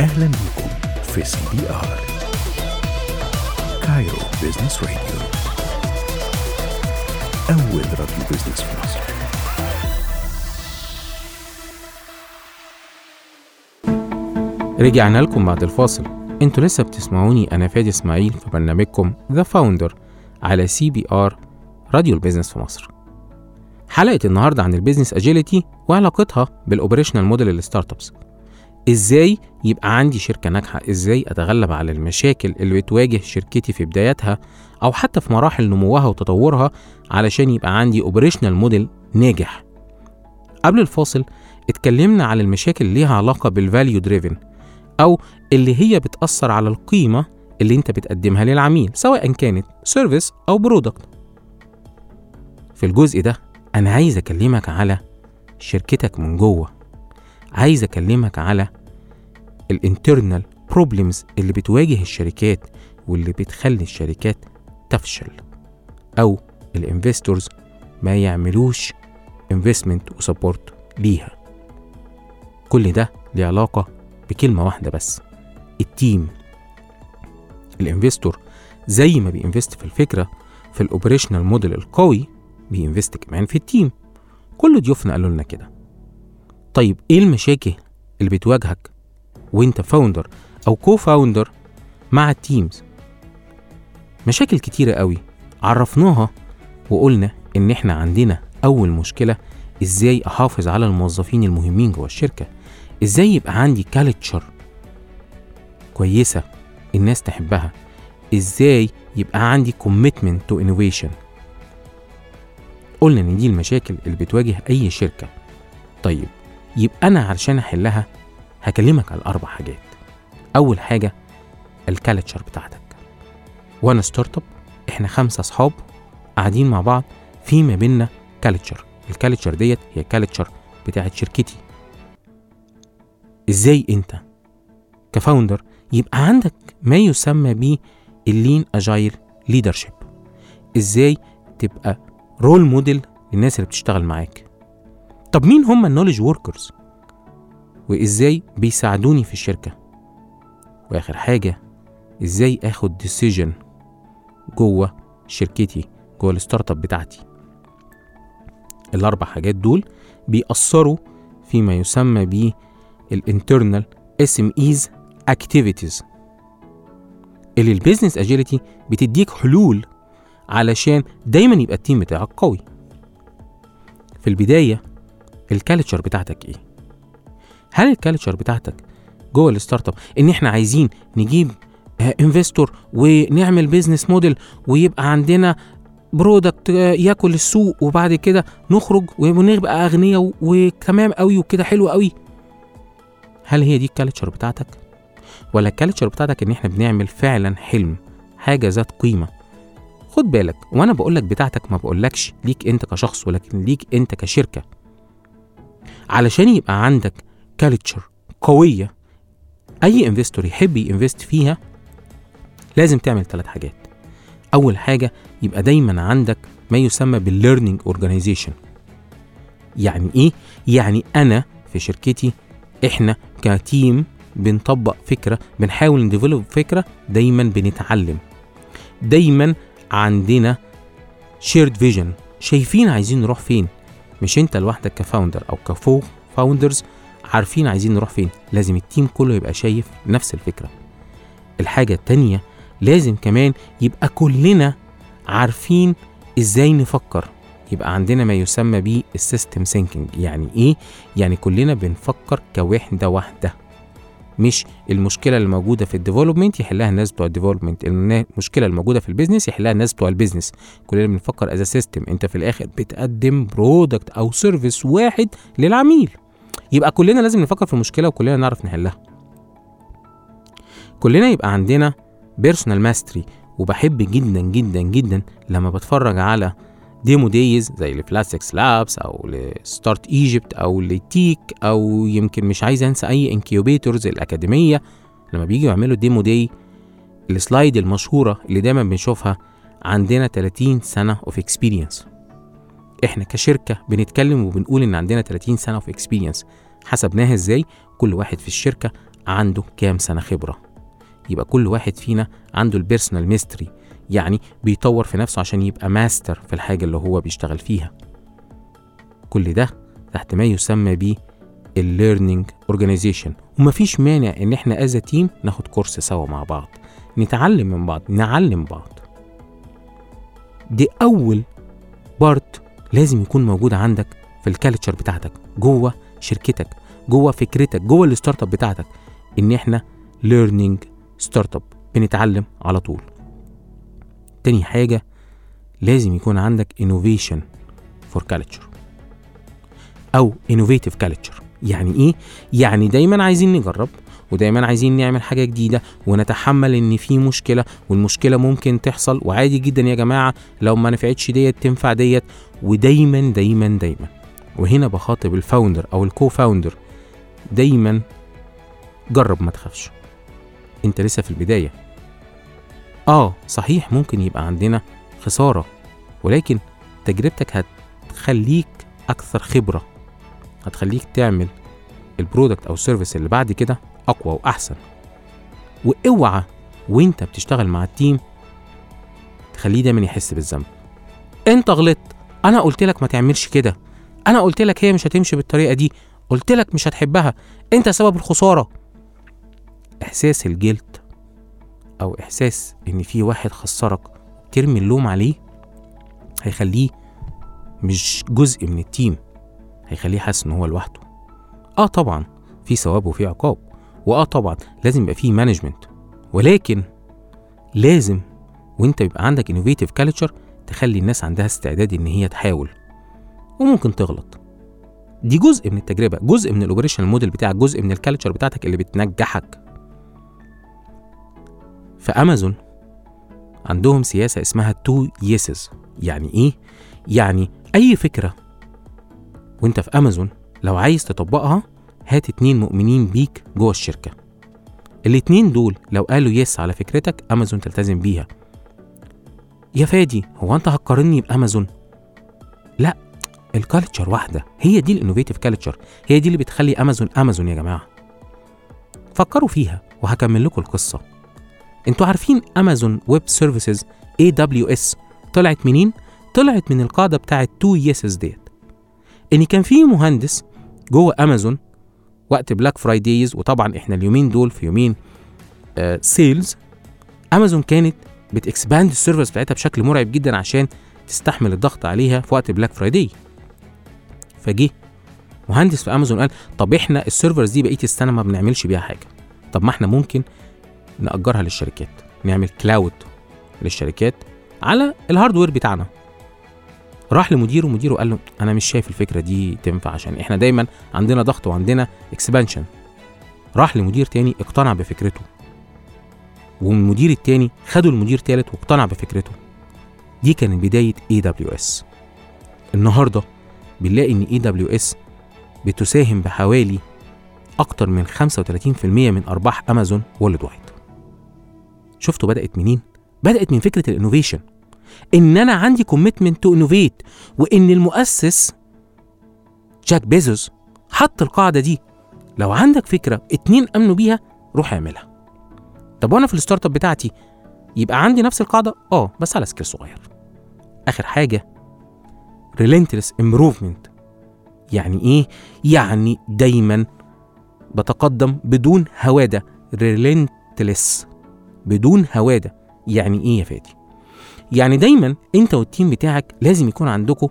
أهلا بكم في CBR Cairo Business Radio أول راديو business في مصر. رجعنا لكم بعد الفاصل. أنتوا لسه بتسمعوني أنا فادي إسماعيل في برنامجكم The Founder على CBR راديو ال business في مصر. حلقة النهاردة عن ال business agility وعلاقتها بال operational model ال startups إزاي يبقى عندي شركة ناجحة؟ إزاي أتغلب على المشاكل اللي بتواجه شركتي في بداياتها أو حتى في مراحل نموها وتطورها علشان يبقى عندي operational model ناجح؟ قبل الفاصل اتكلمنا على المشاكل اللي ليها علاقة بال value driven أو اللي هي بتأثر على القيمة اللي أنت بتقدمها للعميل سواء كانت service أو product في الجزء ده أنا عايز أكلمك على شركتك من جوه. عايز أكلمك على ال internal problems اللي بتواجه الشركات واللي بتخلي الشركات تفشل أو ال investors ما يعملوش investment و support ليها. كل ده ليه علاقة بكلمة واحدة بس ال team ال investor زي ما بي invest في الفكرة في ال operational model القوي بي invest كمان في ال team كل ضيوفنا قالوا لنا كده. طيب إيه المشاكل اللي بتواجهك وانت founder أو co-founder مع ال teams مشاكل كتيرة قوي عرفناها وقلنا إن إحنا عندنا أول مشكلة إزاي أحافظ على الموظفين المهمين جوه الشركة. إزاي يبقى عندي culture كويسة الناس تحبها. إزاي يبقى عندي commitment to innovation قلنا إن دي المشاكل اللي بتواجه أي شركة. طيب يبقى أنا علشان أحلها هكلمك على أربع حاجات. أول حاجة ال culture بتاعتك. وأنا startup إحنا خمسة اصحاب قاعدين مع بعض في ما بيننا culture. ال culture ديت هي culture بتاعت شركتي. إزاي أنت ك founder يبقى عندك ما يسمى بيه ال lean agile leadership إزاي تبقى role model للناس اللي بتشتغل معاك؟ طب مين هم ال knowledge workers وإزاي بيساعدوني في الشركة. وآخر حاجة إزاي آخد decision جوه شركتي جوه ال startup بتاعتي. الأربع حاجات دول بيأثروا فيما يسمى بيه ال internal SMEs activities اللي ال business agility بتديك حلول علشان دايما يبقى ال team بتاعك قوي. في البداية ال culture بتاعتك إيه؟ هل ال culture بتاعتك جوه ال startup ان إحنا عايزين نجيب investor ونعمل business model ويبقى عندنا product ياكل السوق وبعد كده نخرج ونبقى أغنياء وتمام قوي وكده حلو قوي. هل هي دي ال culture بتاعتك؟ ولا ال culture بتاعتك ان إحنا بنعمل فعلا حلم حاجة ذات قيمة؟ خد بالك وأنا بقولك بتاعتك ما بقولكش ليك انت كشخص ولكن ليك انت كشركة. علشان يبقى عندك culture قوية. أي investor يحب ي invest فيها لازم تعمل ثلاث حاجات. أول حاجة يبقى دايما عندك ما يسمى بال learning organization يعني إيه؟ يعني أنا في شركتي إحنا ك team بنطبق فكرة بنحاول نديفلوب فكرة دايما بنتعلم. دايما عندنا shared vision شايفين عايزين نروح فين؟ مش أنت لوحدك ك founder أو كفو founders عارفين عايزين نروح فين. لازم ال team كله يبقى شايف نفس الفكرة. الحاجة التانية لازم كمان يبقى كلنا عارفين إزاي نفكر. يبقى عندنا ما يسمى بيه ال system thinking. يعني إيه؟ يعني كلنا بنفكر كوحدة واحدة. مش المشكلة اللي موجوده في ال development يحلها الناس بتوع ال development المشكلة اللي موجوده في ال business يحلها الناس بتوع ال business كلنا بنفكر as system أنت في الآخر بتقدم product أو service واحد للعميل. يبقى كلنا لازم نفكر في المشكلة وكلنا نعرف نحلها. كلنا يبقى عندنا personal mastery وبحب جدا جدا جدا لما بتفرج على demo days زي ل Plastics Labs أو ل Start Egypt أو لتيك أو يمكن مش عايز أنسى أي incubators الأكاديمية. لما بييجوا يعملوا demo day ال slide المشهورة اللي دايما بنشوفها عندنا 30 سنة of experience إحنا كشركة بنتكلم وبنقول إن عندنا 30 سنة of experience حسبناها إزاي؟ كل واحد في الشركة عنده كام سنة خبرة؟ يبقى كل واحد فينا عنده ال personal mastery يعني بيطور في نفسه عشان يبقى ماستر في الحاجة اللي هو بيشتغل فيها. كل ده تحت ما يسمى بيه ال learning organization ومفيش مانع إن إحنا as team ناخد course سوا مع بعض. نتعلم من بعض نعلم بعض. دي أول part لازم يكون موجود عندك في ال culture بتاعتك جوه شركتك جوه فكرتك جوه ال startup بتاعتك إن إحنا learning startup بنتعلم على طول. تاني حاجة لازم يكون عندك innovation for culture أو innovative culture يعني إيه؟ يعني دايما عايزين نجرب ودايما عايزين نعمل حاجة جديدة ونتحمل إن في مشكلة والمشكلة ممكن تحصل وعادي جدا يا جماعة لو ما نفعتش ديت تنفع ديت ودايما دايما دايما. وهنا بخاطب ال founder أو ال co-founder دايما جرب ما تخافش. أنت لسه في البداية. آه صحيح ممكن يبقى عندنا خسارة ولكن تجربتك هتخليك أكثر خبرة هتخليك تعمل ال product أو ال service اللي بعد كده أقوى وأحسن. واوعى وانت بتشتغل مع ال team تخليه دايما يحس بالذنب. انت غلطت. أنا قلت لك ما تعملش كده. أنا قلت لك هي مش هتمشي بالطريقة دي. قلت لك مش هتحبها. انت سبب الخسارة. إحساس الجلد أو إحساس إن في واحد خسرك ترمي اللوم عليه هيخليه مش جزء من ال team. هيخليه حاسس إن هو لوحده. آه طبعا في ثواب وفي عقاب. وآه طبعا لازم يبقى فيه management ولكن لازم وانت يبقى عندك innovative culture تخلي الناس عندها استعداد إن هي تحاول. وممكن تغلط. دي جزء من التجربة جزء من ال operation model بتاعك جزء من ال culture بتاعتك اللي بتنجحك. في امازون عندهم سياسة اسمها two yeses يعني إيه؟ يعني أي فكرة وانت في امازون لو عايز تطبقها هات اتنين مؤمنين بيك جوه الشركة. الاتنين دول لو قالوا yes على فكرتك أمازون تلتزم بيها. يا فادي هو أنت هتقارني بأمازون؟ لا ال culture واحدة. هي دي ال innovative culture. هي دي اللي بتخلي أمازون أمازون يا جماعة. فكروا فيها وهكمل لكم القصة. أنتوا عارفين Amazon Web Services AWS طلعت منين؟ طلعت من القاعدة بتاعت two yeses ديت. إن كان في مهندس جوه أمازون وقت Black Fridays وطبعا إحنا اليومين دول في يومين آه sales امازون كانت بت expand ال servers بتاعتها بشكل مرعب جدا عشان تستحمل الضغط عليها في وقت Black Friday فجه مهندس في امازون قال طب إحنا ال servers دي بقيه السنة ما بنعملش بيها حاجة. طب ما إحنا ممكن نأجرها للشركات نعمل cloud للشركات على ال hardware بتاعنا. راح لمديره ومديره قال له أنا مش شايف الفكرة دي تنفع عشان إحنا دايما عندنا ضغط وعندنا expansion راح لمدير تاني اقتنع بفكرته. والمدير التاني خدوا المدير تالت واقتنع بفكرته. دي كانت بداية AWS النهاردة بنلاقي إن AWS بتساهم بحوالي أكتر من 35% من أرباح Amazon worldwide شفتوا بدأت منين؟ بدأت من فكرة ال innovation إن أنا عندي commitment to innovate وإن المؤسس جيف بيزوس حط القاعدة دي. لو عندك فكرة اتنين آمنوا بيها روح اعملها. طب وأنا في ال startup بتاعتي يبقى عندي نفس القاعدة؟ آه بس على scale صغير. آخر حاجة relentless improvement. يعني إيه؟ يعني دايما بتقدم بدون هوادة. relentless بدون هوادة. يعني إيه يا فادي؟ يعني دايما انت والتيم بتاعك لازم يكون عندكم